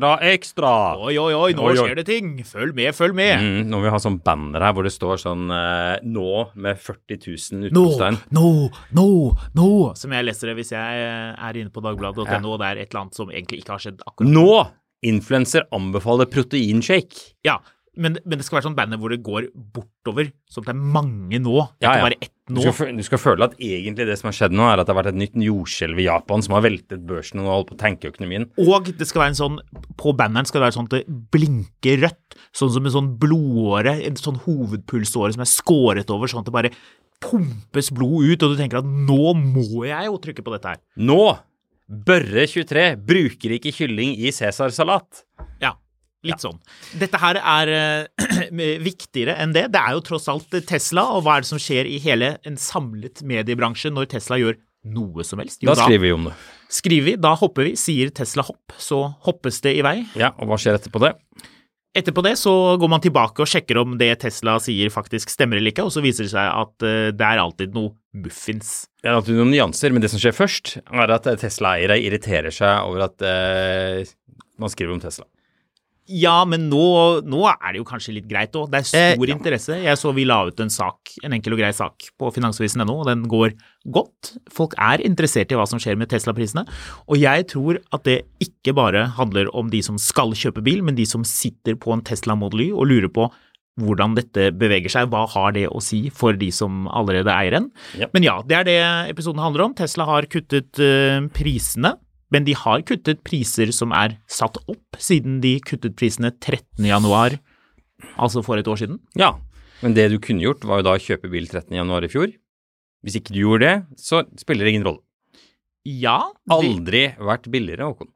Ekstra, ekstra! Oi, oi, oi, nå Oi, oi. skjer det ting! Følg med, følg med! Mm, må vi ha sånn banner her hvor det står sånn eh, Nå med 40 000 Nå, utropstegn. nå, nå, nå! Som jeg leser det hvis jeg eh, er inne på dagbladet.no, og det er et eller annet som egentlig ikke har skjedd akkurat Nå! Influenser anbefaler proteinshake. Ja, men, men det skal være sånn banner hvor det går bortover, sånn at det er mange nå, ikke Ja, ja. bare ett Du nå. skal, du skal føle at egentlig det som har skjedd nå, er at det har vært et nytt jordskjelv i Japan som har veltet børsen og holdt på å tenke økonomien. Og det skal være en sånn, på banneren skal det være sånn at det blinker rødt, sånn som en sånn blodåre, en sånn hovedpulsåre som er skåret over, sånn at det bare pumpes blod ut, og du tenker at nå må jeg jo trykke på dette her. Nå! Børre23 bruker ikke kylling i cæsarsalat. Ja, litt sånn. Dette her er eh, viktigere enn det. Det er jo tross alt Tesla, og hva er det som skjer i hele en samlet mediebransje når Tesla gjør noe som helst? Da skriver vi om det. skriver vi, da hopper vi, sier Tesla hopp, så hoppes det i vei. Ja, og hva skjer etterpå det? Etterpå det så går man tilbake og sjekker om det Tesla sier faktisk stemmer eller ikke, og så viser det seg at eh, det er alltid noe muffins. Det er alltid noen nyanser, men det som skjer først, er at Tesla-eiere irriterer seg over at eh, man skriver om Tesla. Ja, men nå, nå er det jo kanskje litt greit òg. Det er stor Eh, ja. interesse. Jeg så vi la ut en sak, en enkel og grei sak på finansavisen.no, og den går godt. Folk er interessert i hva som skjer med Tesla-prisene. Og jeg tror at det ikke bare handler om de som skal kjøpe bil, men de som sitter på en Tesla Model Y og lurer på hvordan dette beveger seg, hva har det å si for de som allerede eier en. Ja. Men ja, det er det episoden handler om. Tesla har kuttet eh, prisene, men de har kuttet priser som er satt opp siden de kuttet prisene 13. januar, altså for et år siden. Ja, men det du kunne gjort, var jo da å kjøpe bil 13. januar i fjor. Hvis ikke du gjorde det, så spiller det ingen rolle. Ja, De... Aldri vært billigere, Håkon.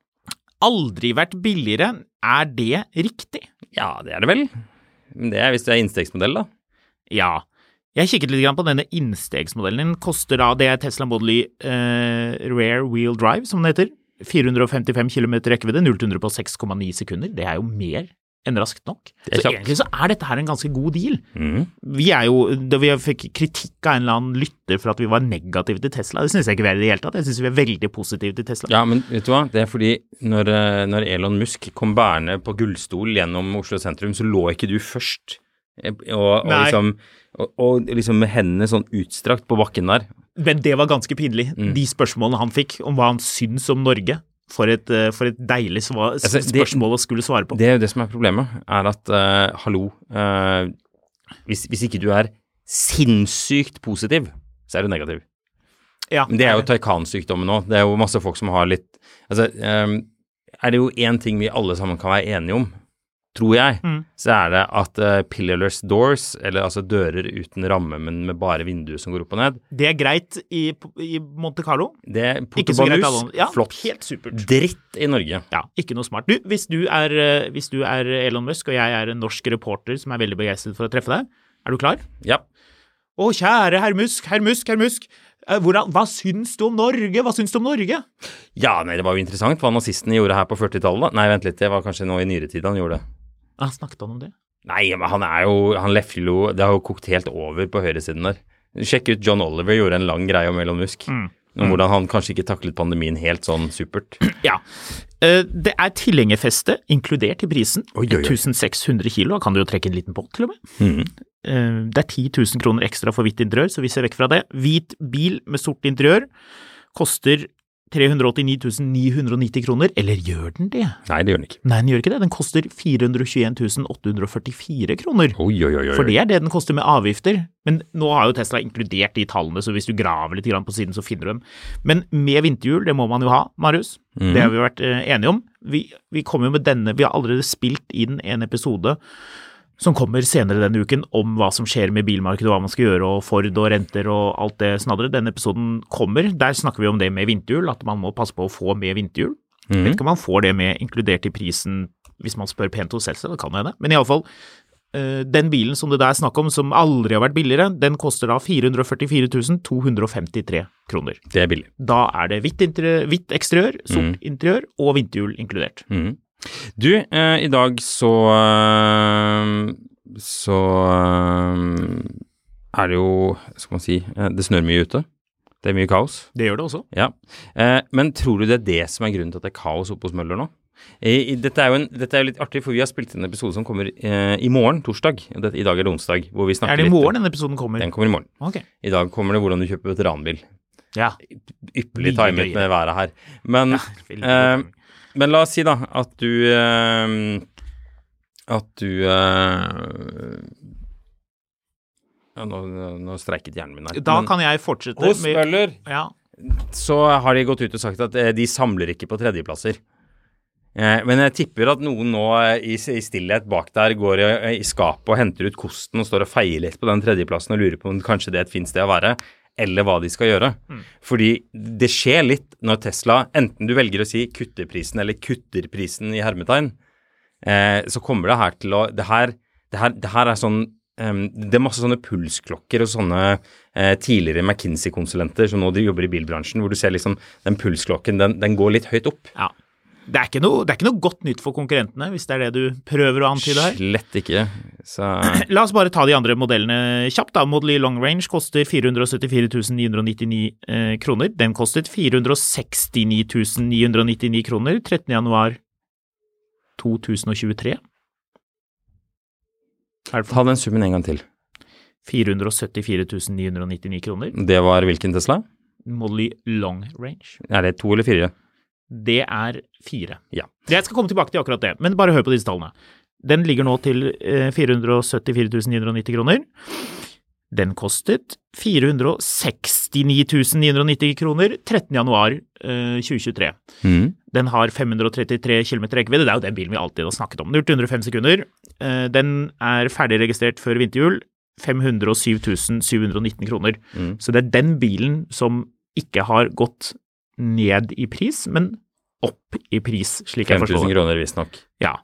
aldri vært billigere. Er det riktig? Ja, det er det vel. Men det er hvis det er innstegsmodell, da. Ja. Jeg kikket litt på denne innstegsmodellen. Den koster da, det Tesla Model Y eh, Rare Wheel Drive, som den heter. 455 km rekkevidde, 0 til 100 på 6,9 sekunder. Det er jo mer enn raskt nok. Så egentlig så er dette her en ganske god deal. Mm. Vi er jo, da vi fikk kritikk av en eller annen lytter for at vi var negative til Tesla. Det syns jeg ikke vi er i det hele tatt. Jeg syns vi er veldig positive til Tesla. Ja, men vet du hva? Det er fordi når, eh, når Elon Musk kom bærende på gullstol gjennom Oslo sentrum, så lå ikke du først. Eh, Og, og, liksom, og, og liksom med hendene sånn utstrakt på bakken der. Men det var ganske pinlig, Mm. de spørsmålene han fikk om hva han syns om Norge. For et, eh, for et deilig svar, Altså, spørsmål å skulle svare på. Det er jo det som er problemet, er at uh, hallo uh, hvis, hvis ikke du er sinnssykt positiv, så er du negativ. ja, Men det er jo Taycan-sykdommen nå. Det er jo masse folk som har litt Altså, um, er det jo én ting vi alle sammen kan være enige om, tror jeg, Mm. så er det at uh, pillarless doors, eller altså dører uten ramme, men med bare vinduer som går opp og ned, Det er greit i, i Monte Carlo. det er portobanus, Ja, flott. helt supert. Dritt i Norge. Ja, ikke noe smart. Du, hvis du, er, eh, hvis du er Elon Musk, og jeg er en norsk reporter som er veldig begeistret for å treffe deg, er du klar? Ja. Å, kjære herr Musk, herr Musk, herr Musk. Eh, Hvordan, hva syns du om Norge? Hva syns du om Norge? ja, nei, det var jo interessant hva nazistene gjorde her på 40-tallet, da. Nei, vent litt, det var kanskje nå i nyere tid han gjorde det. Ah, snakket han om det? Nei, men han er jo Han lefler jo Det har jo kokt helt over på høyresiden der. Sjekk ut John Oliver gjorde en lang greie om Elon Musk. Mm. Om hvordan han kanskje ikke taklet pandemien helt sånn supert. Ja. Eh, Det er tilhengerfeste inkludert i prisen. Oi, oi, oi. 1600 kilo, da kan du jo trekke en liten båt til og med. Mhm. Eh, Det er 10 000 kroner ekstra for hvitt interiør, så vi ser vekk fra det. Hvit bil med sort interiør koster 389 990 kroner, eller gjør den det? Nei, det gjør den ikke. Nei, den gjør ikke det. Den koster 421 844 kroner. Oi, oi, oi. oi. For det er det den koster med avgifter. Men nå har jo Tesla inkludert de tallene, så hvis du graver litt på siden, så finner du dem. Men med vinterhjul, det må man jo ha, Marius. Det har vi vært eh, enige om. Vi, vi kommer jo med denne, vi har allerede spilt inn en episode som kommer senere denne uken om hva som skjer med bilmarkedet og hva man skal gjøre, og Ford og renter og alt det snadderet. Denne episoden kommer. Der snakker vi om det med vinterhjul, at man må passe på å få med vinterhjul. Mm. vet ikke om man får det med inkludert i prisen hvis man spør pent hos Selsa, det kan hende. Men iallfall, uh, den bilen som det der er snakk om, som aldri har vært billigere, den koster da 444 253 kroner. Det er billig. Da er det hvitt, interiør, hvitt eksteriør, sort interiør og vinterhjul inkludert. Mhm. Du, eh, i dag så eh, Så eh, er det jo Skal man si eh, Det snør mye ute. Det er mye kaos. Det gjør det også. Ja. Eh, men tror du det er det som er grunnen til at det er kaos oppe hos Møller nå? I, dette, er jo en, dette er litt artig, for vi har spilt inn en episode som kommer eh, i morgen, torsdag. Og det, I dag er det onsdag. Hvor vi snakker Er det i litt- morgen denne episoden kommer? Den kommer i morgen. Ok. I dag kommer det hvordan du kjøper veteranbil. Ja. Ypperlig timet med været her. Men, godt. Men la oss si da at du eh, At du eh, ja, nå, nå streiket hjernen min her. Da Men kan jeg fortsette hos Møller ja. så har de gått ut og sagt at eh, de samler ikke på tredjeplasser. Eh, men jeg tipper at noen nå i, i stillhet bak der går i, i skapet og henter ut kosten og står og feier litt på den tredjeplassen og lurer på om kanskje det er et fint sted å være, eller hva de skal gjøre. Fordi det skjer litt når Tesla, enten du velger å si kutter prisen eller kutter prisen i hermetegn, eh, så kommer det her til å Det her, det her, det her er sånn um, det er masse sånne pulsklokker og sånne eh, tidligere McKinsey-konsulenter som nå de jobber i bilbransjen, hvor du ser liksom den pulsklokken, den, den går litt høyt opp. ja. Det er, ikke noe, det er ikke noe godt nytt for konkurrentene, hvis det er det du prøver å antyde her. Slett ikke. Så La oss bare ta de andre modellene kjapt. da. Model Y Long Range koster 474 999 eh, kroner. Den kostet 469 999 kroner 13. januar 2023. Er det ta den summen en gang til. 474 999 kroner. Det var hvilken Tesla? Model Y Long Range. Er det to eller fire? Det er fire. Ja. Jeg skal komme tilbake til akkurat det, men bare hør på disse tallene. Den ligger nå til eh, 474 990 kroner. Den kostet 469 990 kroner 13. januar eh, 2023. Mhm. Den har 533 km rekkevidde. Det er jo den bilen vi alltid har snakket om. Den har gjort 105 sekunder. Eh, Den er ferdig registrert før vinterjul. 507 719 kroner. Mm. Så det er den bilen som ikke har gått ned i pris, men opp i pris, slik jeg forstår 5000 kroner, visstnok. Ja.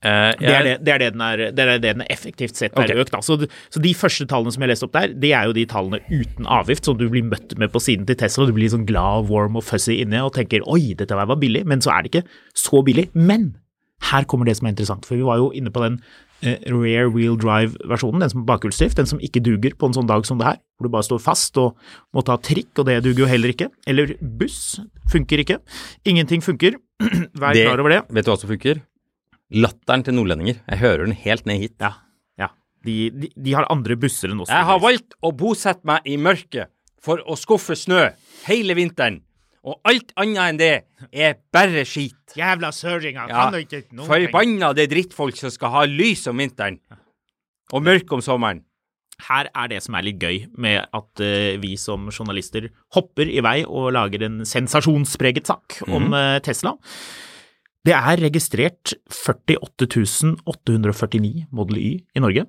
Eh, Det er det, det, er det, den, er, det er det den effektivt sett er okay. økt. Så, så de første tallene som jeg leste opp der, det er jo de tallene uten avgift, som du blir møtt med på siden til Tesla. Du blir sånn glad, warm og fuzzy inne og tenker oi, dette var billig, men så er det ikke så billig. Men her kommer det som er interessant, for vi var jo inne på den eh, rear wheel drive-versjonen, den som er bakhjulsdrift, den som ikke duger på en sånn dag som det her, hvor du bare står fast og må ta trikk, og det duger jo heller ikke. Eller buss, funker ikke. Ingenting funker. Vær Det- klar over det. Vet du hva som funker? Latteren til nordlendinger. Jeg hører den helt ned hit. Ja, ja. De, de, de har andre busser enn oss. Jeg har valgt å bosette meg i mørket for å skuffe snø hele vinteren. Og alt annet enn det er bare skit. Jævla søringer, Ja, kan du ikke noe. Forbanna det drittfolk som skal ha lys om vinteren og mørk om sommeren. Her er det som er litt gøy med at uh, vi som journalister hopper i vei og lager en sensasjonspreget sak om uh, Tesla. Det er registrert 48 849 Model Y i Norge.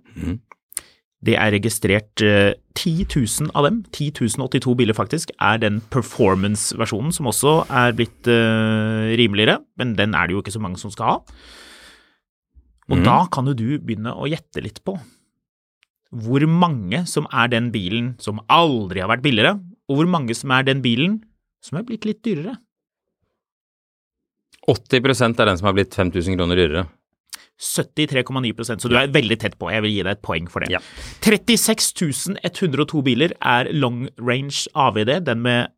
Det er registrert eh, 10 000 av dem, 10.082 biler faktisk, er den performance-versjonen, som også er blitt eh, rimeligere, men den er det jo ikke så mange som skal ha. Og da kan jo du begynne å gjette litt på hvor mange som er den bilen som aldri har vært billigere, og hvor mange som er den bilen som er blitt litt dyrere. 80% er den som har blitt 5000 kroner dyrere. 73,9% så du er veldig tett på. Jeg vil gi deg et poeng for det. Ja. 36 102 biler er long range AVD, den med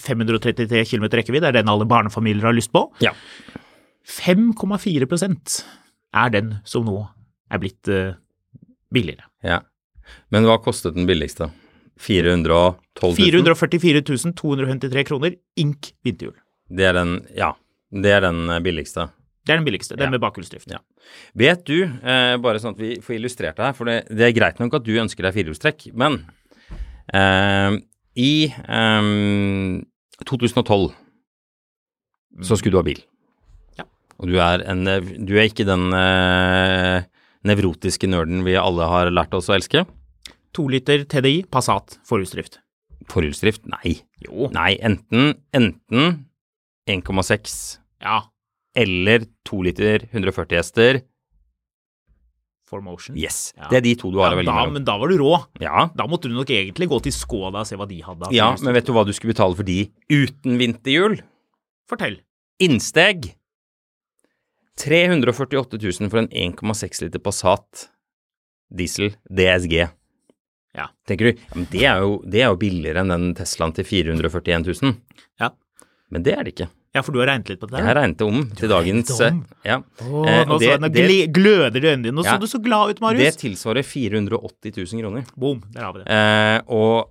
533 km rekkevidde er den alle barnefamilier har lyst på. Ja. 5,4% er den som nå er blitt uh, billigere. ja. Men hva kostet den billigste? 412 000? 444 253 kroner, ink vinterhjul. Det er den, ja. Det er den eh, billigste. Det er den billigste, den Ja. med bakhjulsdrift. Ja. Vet du, eh, bare sånn at vi får illustrert det her, for det, det er greit nok at du ønsker deg firehjulstrekk, men eh, i eh, 2012 så skulle du ha bil. Ja. Og du er, en, du er ikke den eh, nevrotiske nerden vi alle har lært oss å elske. To liter TDI, Passat, forhjulsdrift. Forhjulsdrift? Nei. Jo. Nei, enten, enten 1,6 Ja. Eller 2 liter 140 hester. For motion. Yes. Ja. Det er de to du har å velge mellom. men da var du rå. Ja, Da måtte du nok egentlig gå til Skoda og se hva de hadde. Ja, men vet du hva du skulle betale for de uten vinterhjul? Fortell. Innsteg 348 000 for en 1,6 liter Passat diesel DSG. Ja. Tenker du, ja, men det er, jo, det er jo billigere enn den Teslaen til 441 000. Ja. Men det er det ikke. Ja, for du har regnet litt på det Jeg der? har regnet det om til dagens om? eh, Ja. Åh, Eh, nå, det- så, nå det- gløder det i øynene dine. Nå Ja. så du så glad ut, Marius. Det tilsvarer 480 000 kroner. Boom, der har vi det. Eh, og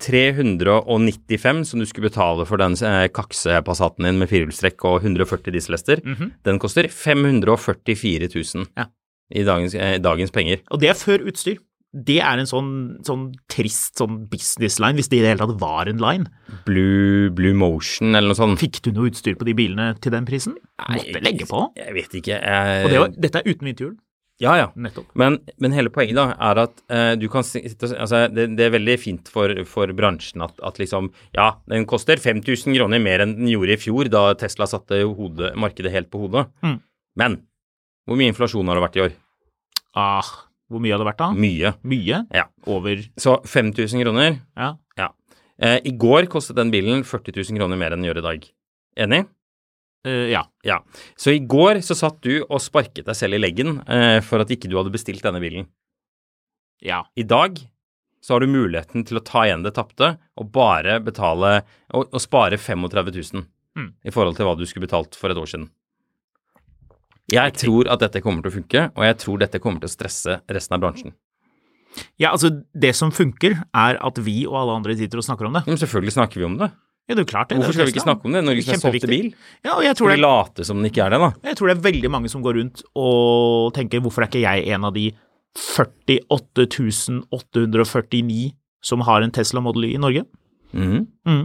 395 som du skulle betale for den eh, kakse-Passaten din med firehjulstrekk og 140 diesellester, den koster 544 000 Ja. i dagens, eh, dagens penger. Og det er før utstyr. Det er en sånn, sånn trist sånn business line, hvis det i det hele tatt var en line. Blue, Blue Motion eller noe sånt. Fikk du noe utstyr på de bilene til den prisen? Måtte legge på. Jeg vet ikke. Jeg, Og det var, dette er uten vinterhjul. Ja, ja. Nettopp. Men, men hele poenget da er at eh, du kan sitte altså, det, det er veldig fint for, for bransjen at, at liksom Ja, den koster 5000 kroner mer enn den gjorde i fjor, da Tesla satte hodet, markedet helt på hodet. Mm. Men hvor mye inflasjon har det vært i år? Ah, hvor mye hadde det vært da? Mye. Mye? Ja. Over Så 5000 kroner Ja. Ja. Eh, I går kostet den bilen 40 000 kroner mer enn den gjør i dag. Enig? Eh, ja. Ja. Så i går så satt du og sparket deg selv i leggen eh, for at ikke du hadde bestilt denne bilen. Ja. I dag så har du muligheten til å ta igjen det tapte og bare betale og, og spare 35 000 Mm. i forhold til hva du skulle betalt for et år siden. Jeg tror at dette kommer til å funke, og jeg tror dette kommer til å stresse resten av bransjen. Ja, altså, det som funker, er at vi og alle andre sitter og snakker om det. Men selvfølgelig snakker vi om det. Ja, det er klart det. Hvorfor skal vi ikke snakke om det? Norges mest solgte bil? Ja, og jeg tror, det, vi late som den ikke er det, da? jeg tror det er veldig mange som går rundt og tenker hvorfor er ikke jeg en av de 48 849 som har en Tesla Model Y i Norge? Mhm.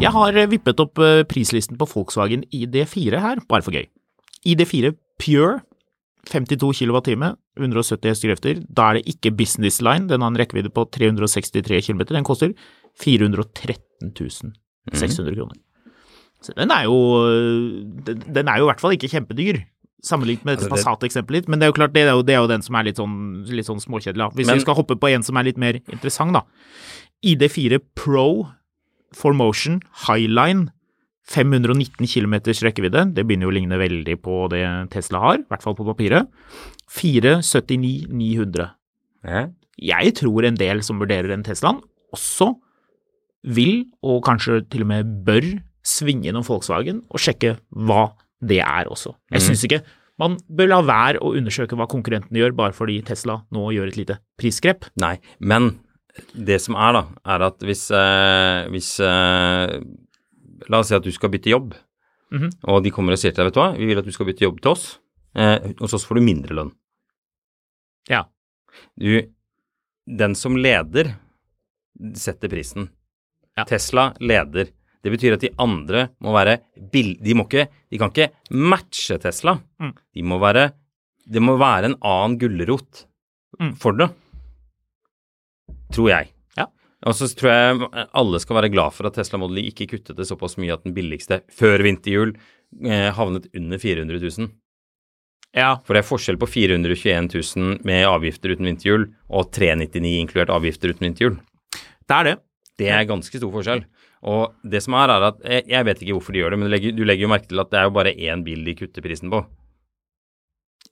Jeg har eh, vippet opp eh, prislisten på Volkswagen ID4 her, bare for gøy. ID4 Pure, 52 kWt, 170 hestekrefter. Da er det ikke Business Line, den har en rekkevidde på 363 km. Den koster 413 600 kroner. Så den er jo eh, den, er jo i hvert fall ikke kjempedyr. Sammenlignet med dette Altså, Passat-eksempelet ditt, men det er jo klart, det er jo, det er jo den som er litt sånn, litt sånn småkjedelig. Hvis Men- vi skal hoppe på en som er litt mer interessant, da. ID4 Pro Formotion Highline 519 km rekkevidde. Det begynner jo å ligne veldig på det Tesla har, i hvert fall på papiret. 479 900. Ja. Jeg tror en del som vurderer en Teslaen, også vil, og kanskje til og med bør, svinge innom Volkswagen og sjekke hva det er også. Jeg syns ikke man bør la være å undersøke hva konkurrentene gjør, bare fordi Tesla nå gjør et lite prisgrep. Nei, men det som er, da, er at hvis, eh, hvis eh, La oss si at du skal bytte jobb, Mhm. og de kommer og sier til deg, vet du hva, vi vil at du skal bytte jobb til oss. Eh, hos oss får du mindre lønn. Ja. Du, den som leder, setter prisen. Ja. Tesla leder. Det betyr at de andre må være. De må ikke De kan ikke matche Tesla. Mm. De må være Det må være en annen gulrot Mm. for det. Tror jeg. Ja. Og så tror jeg alle skal være glad for at Tesla Model Y ikke kuttet det såpass mye at den billigste før vinterjul eh, havnet under 400 000. Ja, For det er forskjell på 421 000 med avgifter uten vinterhjul og 399 inkludert avgifter uten vinterhjul. det er det. Det er ganske stor forskjell. Og det som er, er at jeg, jeg vet ikke hvorfor de gjør det, men du legger, du legger jo merke til at det er jo bare én bil de kutter prisen på.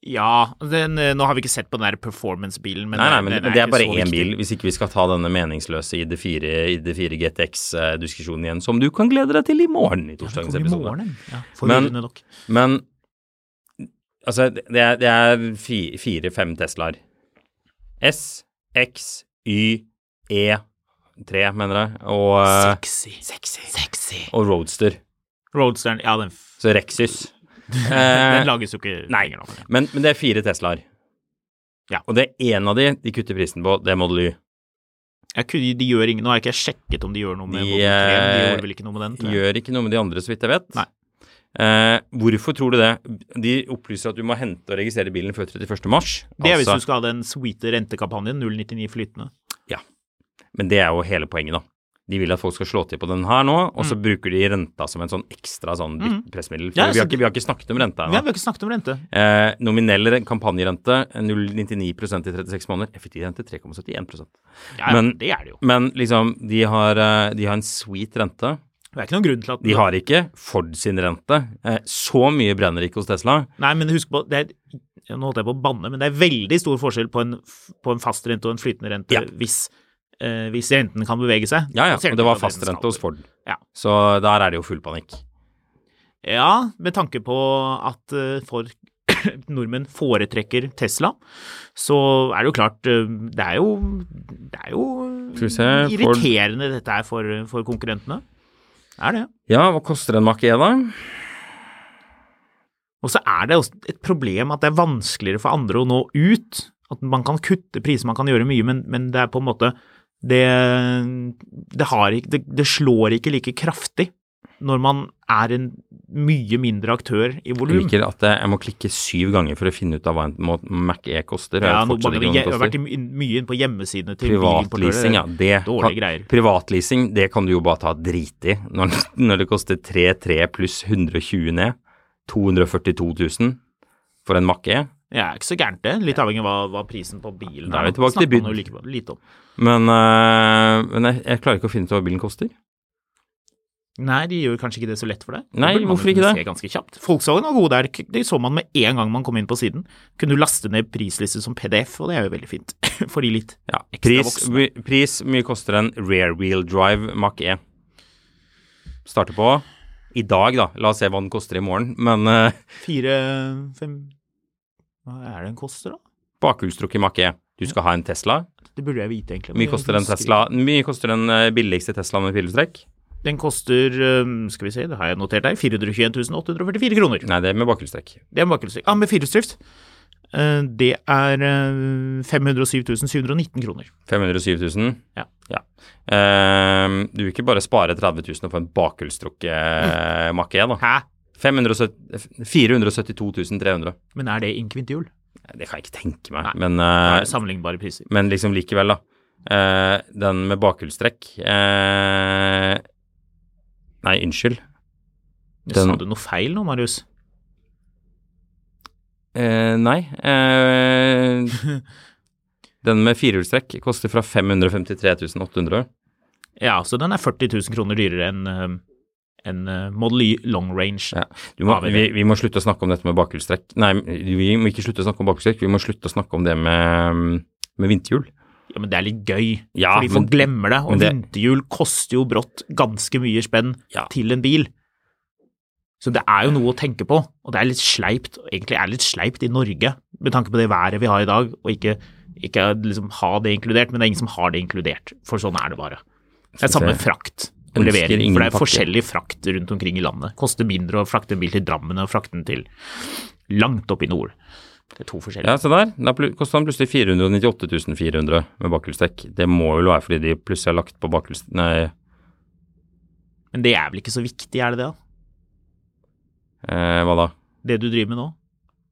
Ja, den, eh, nå har vi ikke sett på den der performance-bilen, men nei, nei, men, den men det er bare én bil, hvis ikke vi skal ta denne meningsløse ID4, ID4 GTX-diskusjonen igjen, som du kan glede deg til i morgen i Ja, torsdagens i episode. morgen, ja. men. Men altså, det er, det er fire-fem Teslaer. S, X, Y, E3, mener jeg, og, eh, Sexy. Sexy. Sexy. og Roadster. Roadsteren, ja, den, f- Så Rexus. den Eh, lages jo ikke nei. lenger nå. Men, men det er fire Teslaer. Ja. Og det er én av de de kutter prisen på, det er Model Y. Jeg kunne, de gjør ingen, nå har jeg ikke sjekket om de gjør noe med De, Model 3, men de gjør vel ikke noe med den, De. Gjør ikke noe med de andre, så vidt jeg vet. Nei. Eh, hvorfor tror du det? De opplyser at du må hente og registrere bilen før 31. mars. Det er hvis Altså- du skal ha den sweete rentekampanjen, 099 flytende. Men det er jo hele poenget, da. De vil at folk skal slå til på den her nå, og så Mm. bruker de renta som en sånn ekstra sånn bytt- pressmiddel. For Ja, vi, har ikke, vi har ikke snakket om renta Vi har ikke snakket om rente. Eh, nominell kampanjerente 0,99 i 36 måneder. Effektiv rente 3,71 Ja, ja, Men- det er det jo. Men liksom, de har, eh, de har en sweet rente. Det er ikke noen grunn til at De har ikke Ford sin rente. Eh, så mye brenner ikke hos Tesla. Nei, men husk på, det er, nå holdt jeg på å banne, men det er veldig stor forskjell på en, på en fast rente og en flytende rente Ja. hvis, eh, hvis renten kan bevege seg. Ja, ja, og det var fastrente hos Ford. Ja. Så der er det jo full panikk. Ja, med tanke på at eh, for nordmenn foretrekker Tesla, så er det jo klart eh, Det er jo, det er jo se, irriterende Ford- dette er for, for konkurrentene. Det er det. Ja, hva koster en Mach E, da? Og så er det også et problem at det er vanskeligere for andre å nå ut. At man kan kutte priser, man kan gjøre mye, men, men det er på en måte Det, det, har ikke, det, det slår ikke like kraftig når man er en mye mindre aktør i Jeg volum. liker at jeg må klikke syv ganger for å finne ut av hva en Mac E koster. Ja, nå har ikke jeg har vært mye inn på hjemmesidene til Privatleasing, ja. Det Dårlige greier. privatleasing, det kan du jo bare ta drit i. Når, når det koster 3-3 pluss 120 ned. 242 000 for en Mac E. Ja, ikke så gærent det. Litt avhengig av hva, hva prisen på bilen Da er vi til Snakker man jo like lite om. Men, øh, men jeg, jeg klarer ikke å finne ut hva bilen koster. Nei, de gjør kanskje ikke det så lett for deg. Nei, hvorfor ikke det? Ganske kjapt. Volkswagen var gode der. Det så man med en gang man kom inn på siden. Kunne du laste ned prisliste som PDF, og det er jo veldig fint. For de litt Ja, ekstra pris, voksne. pris mye koster en rear wheel drive Mac E. Starter på i dag, da. La oss se hva den koster i morgen. Men uh, Fire, fem Hva er det den koster, da? bakhjulstrukket Mac E. Du skal ha en Tesla. Det burde jeg vite, egentlig. Mye koster Tesla Mye koster den eh, billigste Tesla med pilestrekk? Den koster, um, skal vi se, det har jeg notert her, 421 844 kroner. Nei, det er med bakhjulstrekk. Det er med bakhjulstrekk. Ja, med firehjulsdrift. Eh, Det er eh, 507 719 kroner. 507 000? Ja. ja. du vil ikke bare spare 30 000 og få en bakhjulstrukket mm. Mac E, da? Hæ? 570 472 300. Men er det inkvintiol? Det kan jeg ikke tenke meg, Nei, men, uh, sammenlignbare priser. men liksom likevel, da. Uh, den med bakhjulstrekk uh, Nei, unnskyld. den- Sa du noe feil nå, Marius? Nei. Den med firehjulstrekk koster fra 553 800. Ja, så den er 40 000 kroner dyrere enn enn, eh, Model Y long range. Ja. Du må, vi vi, må slutte å snakke om dette med bakhjulstrekk. Nei, vi må ikke slutte å snakke om bakhjulstrekk, vi må slutte å snakke om det med, med vinterhjul. Ja, men det er litt gøy, Ja, fordi folk men- glemmer det. Og det- vinterhjul koster jo brått ganske mye spenn Ja. til en bil. Så det er jo noe å tenke på, og det er litt sleipt, egentlig er det litt sleipt i Norge, med tanke på det været vi har i dag, og ikke, ikke liksom ha det inkludert, men det er ingen som har det inkludert, for sånn er det bare. Det er samme frakt og levering, for det er forskjellig frakt rundt omkring i landet. Koster mindre å frakte en bil til Drammen og frakte den til langt opp i nord. Det er to forskjellige. Ja, se der. Da kosta den plutselig 498 400 med bakhjulstrekk. Det må vel være fordi de plutselig har lagt på bakhjuls... Nei, Men det er vel ikke så viktig, er det det? da? eh, hva da? Det du driver med nå?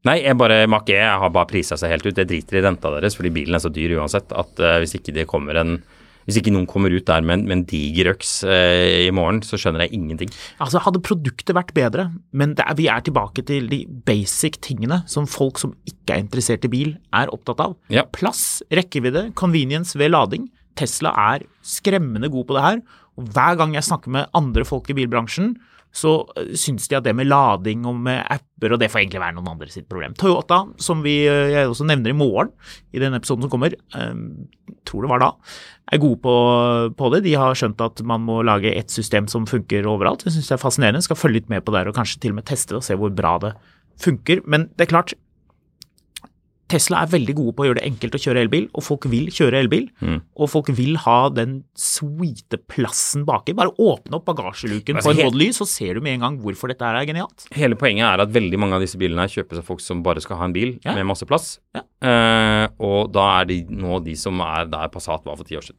Nei, jeg bare Mac E har bare prisa seg helt ut. Jeg driter i renta deres fordi bilen er så dyr uansett at uh, hvis ikke det kommer en hvis ikke noen kommer ut der med en, med en diger øks eh, i morgen, så skjønner jeg ingenting. Altså, hadde produktet vært bedre, men det er, vi er tilbake til de basic tingene som folk som ikke er interessert i bil, er opptatt av. Ja. Plass, rekkevidde, convenience ved lading. Tesla er skremmende god på det her, og hver gang jeg snakker med andre folk i bilbransjen, så øh, syns de at det med lading og med apper, og det får egentlig være noen andre sitt problem. Toyota, som vi, øh, jeg også nevner i morgen, i den episoden som kommer, øh, tror det var da, er gode på, på det. De har skjønt at man må lage et system som funker overalt. Jeg syns det er fascinerende. Skal følge litt med på det og kanskje til og med teste det og se hvor bra det funker. Men det er klart, Tesla er veldig gode på å gjøre det enkelt å kjøre elbil, og folk vil kjøre elbil. Og folk vil ha den sweete plassen baki. Bare åpne opp bagasjeluken Altså, på en Model Y, så ser du med en gang hvorfor dette her er genialt. Hele poenget er at veldig mange av disse bilene her kjøper seg folk som bare skal ha en bil Ja. med masse plass. Ja. Eh, og da er de nå de som er der Passat var for ti år siden.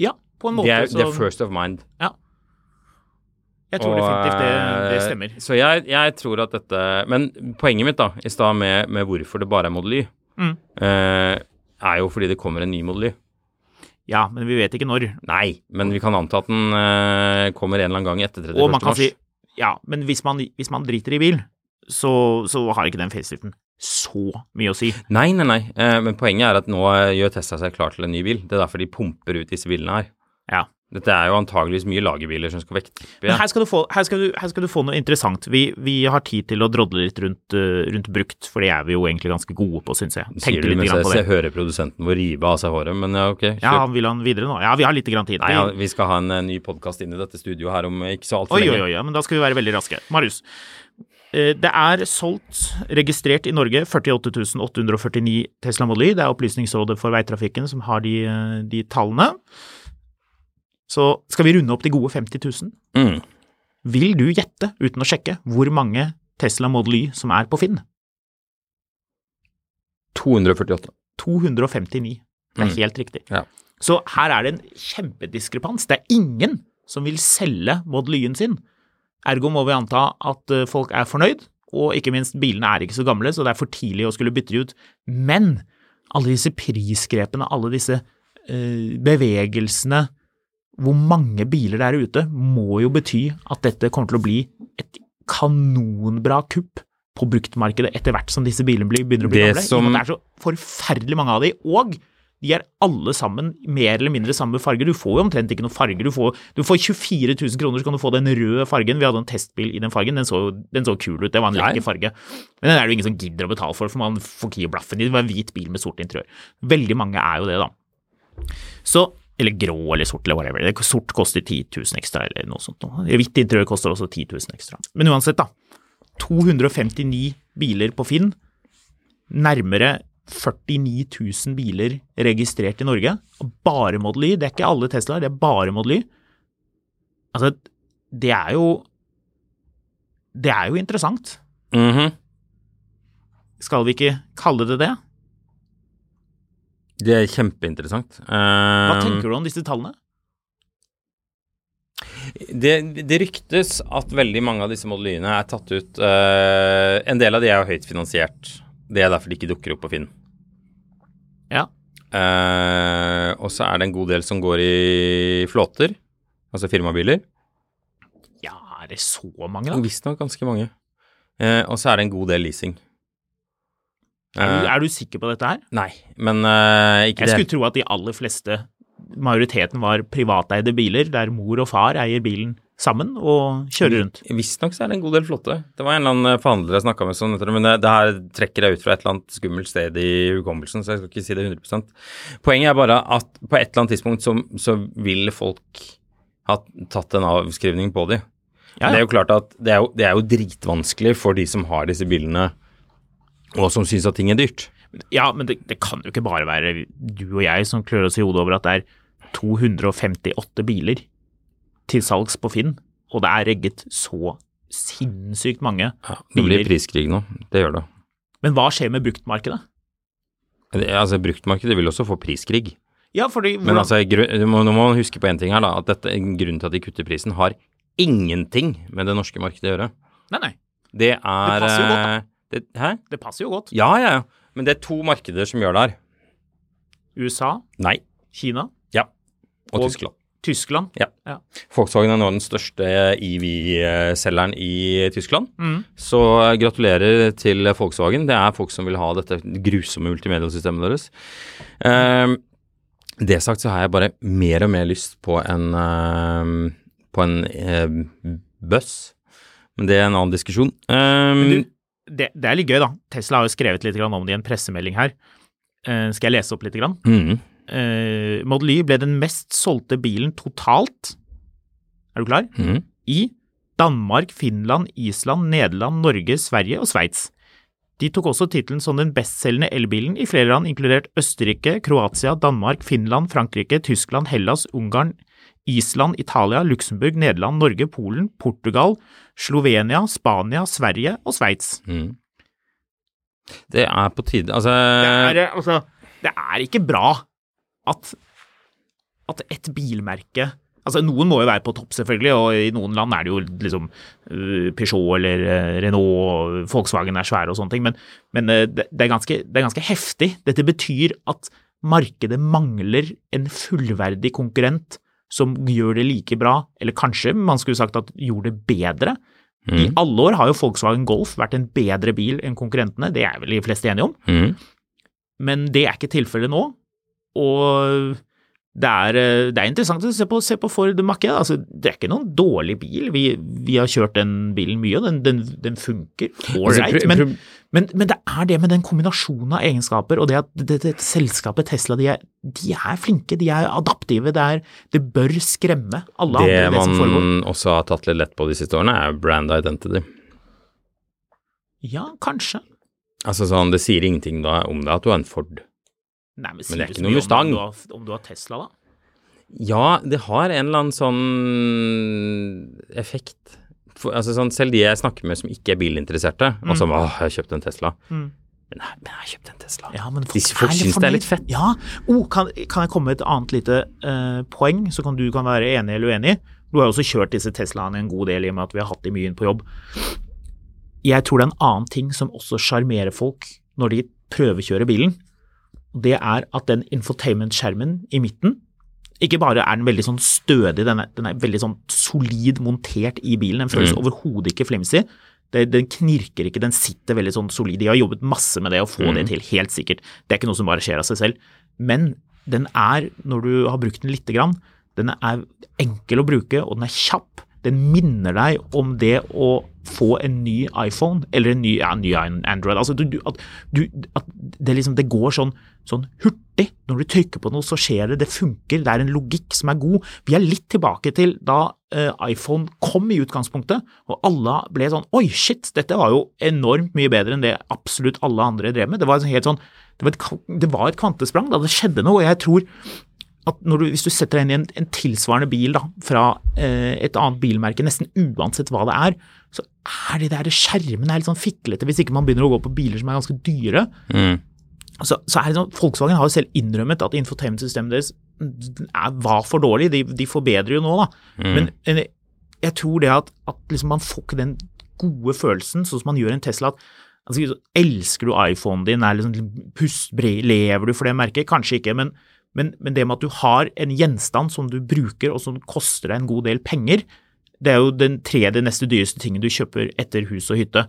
Ja, på en måte. Det er, det er first of mind. Ja. Jeg tror Og, definitivt det, det eh, stemmer. Så jeg, jeg tror at dette Men poenget mitt da, i stad med, med hvorfor det bare er Model Y, Mm. eh, er jo fordi det kommer en ny Model Y. Ja, men vi vet ikke når. Nei, men vi kan anta at den eh, kommer en eller annen gang etter 31. Og man kan mars. si ja, men hvis man, hvis man driter i bil, så, så har ikke den faceliften så mye å si. Nei, nei, nei. Eh, men poenget er at nå eh, gjør Tesla seg klar til en ny bil. Det er derfor de pumper ut disse bilene her. Ja. Dette er jo antageligvis mye lagerbiler som skal vekte Men her skal du få, her skal du, her skal du få noe interessant. Vi, vi har tid til å drodle litt rundt, eh, rundt brukt, for det er vi jo egentlig ganske gode på, syns jeg. Sier du mens jeg ser- hører produsenten vår rive av seg håret, men ja, ok. Ja, han vil han videre nå? Ja, vi har litt grann tid. Nei, ja, Vi- skal ha en en ny podkast inn i dette studioet her om ikke så altfor Oi, oi, oi, ja, men da skal vi være veldig raske. Marius, eh, det er solgt, registrert i Norge, 48 849 Tesla Model Y. Det er Opplysningsrådet for veitrafikken som har de, eh, de tallene. Så skal vi runde opp de gode 50 000. Mm. Vil du gjette, uten å sjekke, hvor mange Tesla Model Y som er på Finn? 248. 259. Det er Mm. helt riktig. Ja. Så her er det en kjempediskrepans. Det er ingen som vil selge Model Y-en sin. Ergo må vi anta at eh, folk er fornøyd, og ikke minst bilene er ikke så gamle, så det er for tidlig å skulle bytte de ut. Men alle disse prisgrepene, alle disse øh, bevegelsene, hvor mange biler det er ute, må jo bety at dette kommer til å bli et kanonbra kupp på bruktmarkedet etter hvert som disse bilene begynner å bli Det gamle. som- Det er så forferdelig mange av de, og de er alle sammen mer eller mindre samme farge. Du får jo omtrent ikke noen farger. Du får, du får 24 000 kroner, så kan du få den røde fargen. Vi hadde en testbil i den fargen. Den så, den så kul ut. Det var en lekker farge. Men den er det jo ingen som gidder å betale for, for man får ikke gi blaffen i. Det var en hvit bil med sort interiør. Veldig mange er jo det, da. Så eller grå eller sort eller whatever. Det- Sort koster 10 000 ekstra eller noe sånt. Hvitt interiør koster også 10 000 ekstra. Men uansett, da. 259 biler på Finn. Nærmere 49 000 biler registrert i Norge. Og bare Model Y. Det er ikke alle Teslaer, det er bare Model Y. Altså, det er jo Det er jo interessant. Mhm. Skal vi ikke kalle det det? Det er kjempeinteressant. Hva Eh, tenker du om disse tallene? Det, det ryktes at veldig mange av disse modellyene er tatt ut uh, En del av de er jo høyt finansiert. Det er derfor de ikke dukker opp på Finn. Ja. Uh, og så er det en god del som går i flåter, altså firmabiler. Ja, er det så mange, da? Visstnok ganske mange. Uh, og så er det en god del leasing. Er du, Eh, er du sikker på dette her? Nei, men uh, ikke Jeg det. skulle tro at de aller fleste, majoriteten var privateide biler, der mor og far eier bilen sammen og kjører rundt. Visstnok så er det en god del flotte. Det var en eller annen forhandler jeg snakka med, sånn, men det, her trekker jeg ut fra et eller annet skummelt sted i hukommelsen, så jeg skal ikke si det 100% Poenget er bare at på et eller annet tidspunkt så, så vil folk ha tatt en avskrivning på de. Ja, Det er jo klart at det er jo, det er jo dritvanskelig for de som har disse bilene, og som syns at ting er dyrt. Ja, men det, det kan jo ikke bare være du og jeg som klør oss i hodet over at det er 258 biler til salgs på Finn, og det er regget så sinnssykt mange Ja, det blir priskrig nå. Det gjør det. Men hva skjer med bruktmarkedet? det altså, bruktmarkedet vil også få priskrig. Ja, fordi Men altså, må, nå må man huske på en ting her, da. At dette, grunnen til at de kutter prisen, har ingenting med det norske markedet å gjøre. Nei, nei, Det er passer jo godt, da. Det, Hæ? det passer jo godt. Ja, ja, ja. Men det er to markeder som gjør det her. USA, Nei. Kina, Ja. Og, Og- Tyskland. Tyskland. Ja. Ja. Volkswagen er nå den største EV-selgeren i Tyskland. Mm. Så gratulerer til Volkswagen. Det er folk som vil ha dette grusomme multimediesystemet deres. Um, det sagt så har jeg bare mer og mer lyst på en, eh, på en eh, buss. Men det er en annen diskusjon. Men Du, det, det er litt gøy, da. Tesla har jo skrevet litt om det i en pressemelding her. Uh, skal jeg lese opp litt? Grann? Mm. Uh, Model Y ble den mest solgte bilen totalt, er du klar? mm. I Danmark, Finland, Island, Nederland, Norge, Sverige og Sveits. De tok også tittelen som den bestselgende elbilen i flere land, inkludert Østerrike, Kroatia, Danmark, Finland, Frankrike, Tyskland, Hellas, Ungarn, Island, Italia, Luxembourg, Nederland, Norge, Polen, Portugal, Slovenia, Spania, Sverige og Sveits. Mm. Det er på tide Altså Det er, altså, det er ikke bra at, at et bilmerke Altså, Noen må jo være på topp, selvfølgelig, og i noen land er det jo liksom øh, Peugeot eller øh, Renault og Volkswagen er svære og sånne ting, men, men øh, det, det, er ganske, det er ganske heftig. Dette betyr at markedet mangler en fullverdig konkurrent som gjør det like bra, eller kanskje man skulle sagt at gjorde det bedre. I alle år har jo Volkswagen Golf vært en bedre bil enn konkurrentene, det er vel de fleste enige om. Mm. Men det er ikke tilfellet nå, og det er, det er interessant å se på, se på Ford Mach-E. Altså, det er ikke noen dårlig bil. Vi, vi har kjørt den bilen mye, og den, den, den funker Altså, ålreit. Men, pro- men, men det er det med den kombinasjonen av egenskaper, og det at det, det, selskapet Tesla de er, de er flinke, de er adaptive. Det, er, det bør skremme alle Det andre, det som man også har tatt litt lett på de siste årene, er brand identity. Ja, kanskje. Altså sånn, Det sier ingenting da om det at du har en Ford. Nei, men, Men det er ikke noe Mustang. Om du, har, om du har Tesla, da? Ja, det har en eller annen sånn effekt. For, altså sånn, Selv de jeg snakker med som ikke er bilinteresserte, og som jeg har kjøpt en Tesla. Men, nei, men jeg har kjøpt en Tesla. Ja, men de folk syns det er litt fett. Ja. Oh, kan, kan jeg komme med et annet lite uh, poeng, så kan du kan være enig eller uenig? Du har jo også kjørt disse Teslaene en god del i og med at vi har hatt de mye inn på jobb. Jeg tror det er en annen ting som også sjarmerer folk når de prøvekjører bilen. Det er at den infotainment-skjermen i midten ikke bare er den veldig sånn stødig, den er, den er veldig sånn solid montert i bilen. Den føles overhodet ikke flimsy. Det, den knirker ikke, den sitter veldig sånn solid. De har jobbet masse med det å få det til, helt sikkert. Det er ikke noe som bare skjer av seg selv. Men den er, når du har brukt den lite grann, den er enkel å bruke, og den er kjapp. Den minner deg om det å få en ny iPhone, eller en ny, ja, ny Android. Altså, du, at, du, at det, liksom, det går sånn, sånn hurtig. Når du trykker på noe, så skjer det. Det funker. Det er en logikk som er god. Vi er litt tilbake til da eh, iPhone kom i utgangspunktet, og alle ble sånn Oi, shit, dette var jo enormt mye bedre enn det absolutt alle andre drev med. Det var helt sånn det var et, det var et kvantesprang da det skjedde noe, og jeg tror at du, hvis du setter deg inn i en, en tilsvarende bil da, fra eh, et annet bilmerke, nesten uansett hva det er, så er de der skjermene er litt sånn fiklete hvis ikke man begynner å gå på biler som er ganske dyre. Mm. Så, så er det sånn, Volkswagen har jo selv innrømmet at infotainment-systemet deres er, var for dårlig. De, de forbedrer jo nå, da. Men eh, jeg tror det at, at liksom man får ikke den gode følelsen, sånn som man gjør en Tesla. at altså, Elsker du iPhonen din? Er liksom, pust, lever du for det merket? Kanskje ikke, men, men, men det med at du har en gjenstand som du bruker, og som koster deg en god del penger, det er jo den tredje neste dyreste tingen du kjøper etter hus og hytte.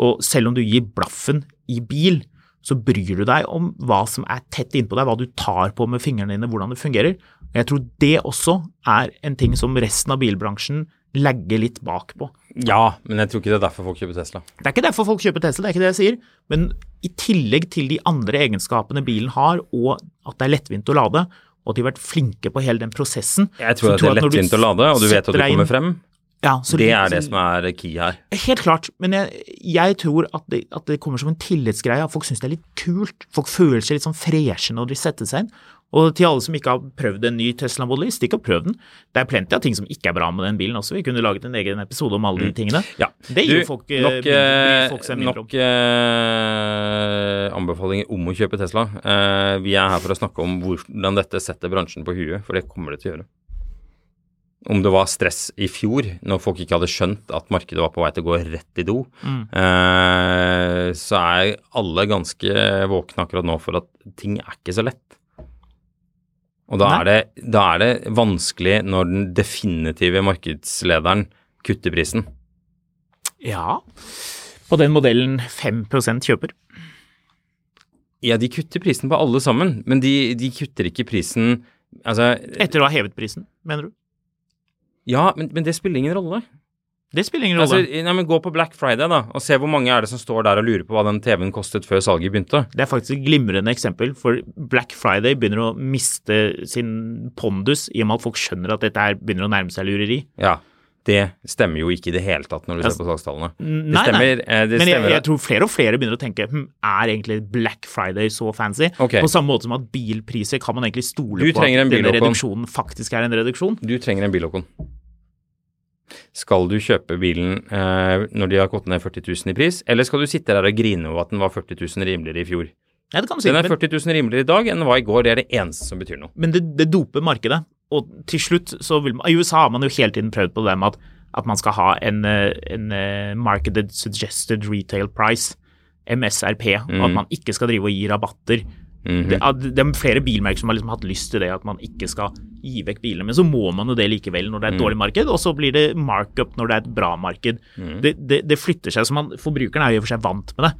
Og selv om du gir blaffen i bil, så bryr du deg om hva som er tett innpå deg, hva du tar på med fingrene dine, hvordan det fungerer. Jeg tror det også er en ting som resten av bilbransjen legger litt bak på. Ja, men jeg tror ikke det er derfor folk kjøper Tesla. Det er ikke derfor folk kjøper Tesla, det er ikke det jeg sier, men i tillegg til de andre egenskapene bilen har, og at det er lettvint å lade, og at de har vært flinke på hele den prosessen Jeg tror så tror det er lettvint å lade, og du vet at du kommer frem. Ja, så Det er det sånn- som er key her. Helt klart, men jeg, jeg tror at det, at det kommer som en tillitsgreie. At folk syns det er litt kult. Folk føler seg litt sånn freshe når de setter seg inn. Og til alle som ikke har prøvd en ny Tesla Model Y, stikk og prøv den. Det er plenty av ting som ikke er bra med den bilen også. Vi kunne laget en egen episode om alle de tingene. Mm. Ja. Det gir jo folk, eh, nok, mindre- eh, folk seg mindre nok eh, anbefalinger om å kjøpe Tesla. Eh, vi er her for å snakke om hvordan dette setter bransjen på huet, for det kommer det til å gjøre. Om det var stress i fjor, når folk ikke hadde skjønt at markedet var på vei til å gå rett i do, Mm. eh, så er alle ganske våkne akkurat nå for at ting er ikke så lett. Og da er, det, da er det vanskelig når den definitive markedslederen kutter prisen. Ja. På den modellen 5% kjøper. Ja, de kutter prisen på alle sammen, men de, de kutter ikke prisen Altså, Etter å ha hevet prisen, mener du? Ja, men, men det spiller ingen rolle. Det spiller ingen Altså, rolle. nei, men Gå på Black Friday da, og se hvor mange er det som står der og lurer på hva den TV-en kostet før salget begynte. Det er faktisk et glimrende eksempel, for Black Friday begynner å miste sin pondus i og med at folk skjønner at dette her begynner å nærme seg lureri. Ja, det stemmer jo ikke i det hele tatt når du Altså, ser på salgstallene. Nei, stemmer. nei. eh, Det Men jeg, stemmer. jeg tror flere og flere begynner å tenke hm, er egentlig Black Friday så fancy? Okay. På samme måte som at bilpriser kan man egentlig stole Du på at denne reduksjonen faktisk er en reduksjon? Du trenger en bil, Skal du kjøpe bilen eh, når de har gått ned 40 000 i pris, eller skal du sitte der og grine over at den var 40 000 rimeligere i fjor? Nei, det si, Den er 40 000 rimeligere i dag enn den var i går, det er det eneste som betyr noe. men det, det doper markedet. Og til slutt så vil man I USA har man jo hele tiden prøvd på det med at, at man skal ha en, eh, en eh, Marketed Suggested Retail Price, MSRP, og Mm. at man ikke skal drive og gi rabatter. Mhm. det, det er flere bilmerker som har liksom hatt lyst til det, at man ikke skal gi vekk bilene. Men så må man jo det likevel når det er et Mm. dårlig marked, og så blir det markup når det er et bra marked. Mm. Det, det, det flytter seg, så man, forbrukeren er jo i og for seg vant med det.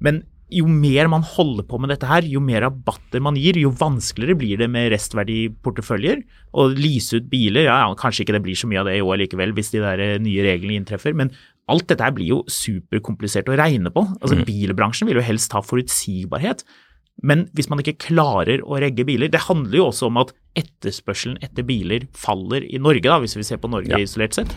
Men jo mer man holder på med dette her, jo mer rabatter man gir, jo vanskeligere blir det med restverdiporteføljer. Å lease ut biler, ja, kanskje ikke det blir så mye av det i år likevel, hvis de der eh, nye reglene inntreffer. Men alt dette her blir jo superkomplisert å regne på. Altså Bilbransjen vil jo helst ha forutsigbarhet. Men hvis man ikke klarer å regge biler Det handler jo også om at etterspørselen etter biler faller i Norge, da, hvis vi ser på Norge Ja. isolert sett.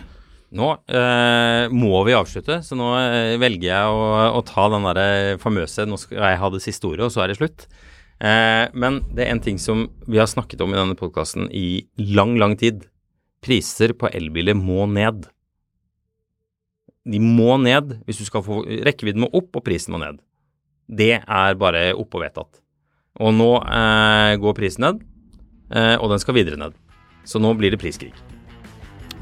Nå eh, må vi avslutte, så nå eh, velger jeg å, å ta den der famøse 'nå skal jeg ha det siste ordet', og så er det slutt. Eh, men det er en ting som vi har snakket om i denne podkasten i lang, lang tid. Priser på elbiler må ned. De må ned hvis du skal få Rekkevidden må opp, og prisen må ned. Det er bare oppe og vedtatt. Og nå eh, går prisen ned, eh, og den skal videre ned. Så nå blir det priskrig.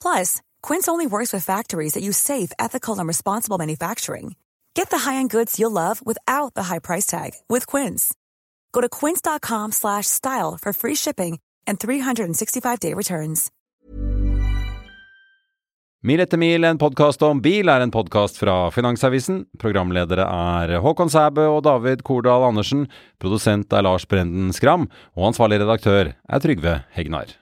Plus, Quince only works with factories that use safe, ethical, and responsible manufacturing. Get the high-end goods you'll love without the high price tag with Quince. Go to quince.com slash style for free shipping and 365-day returns. Mil etter mil, en podkast om bil, er en podkast fra Finansavisen. Programledere er Håkon Sæbø og David Kordal Andersen. Produsent er Lars Brenden Skram. Og ansvarlig redaktør er Trygve Hegnar.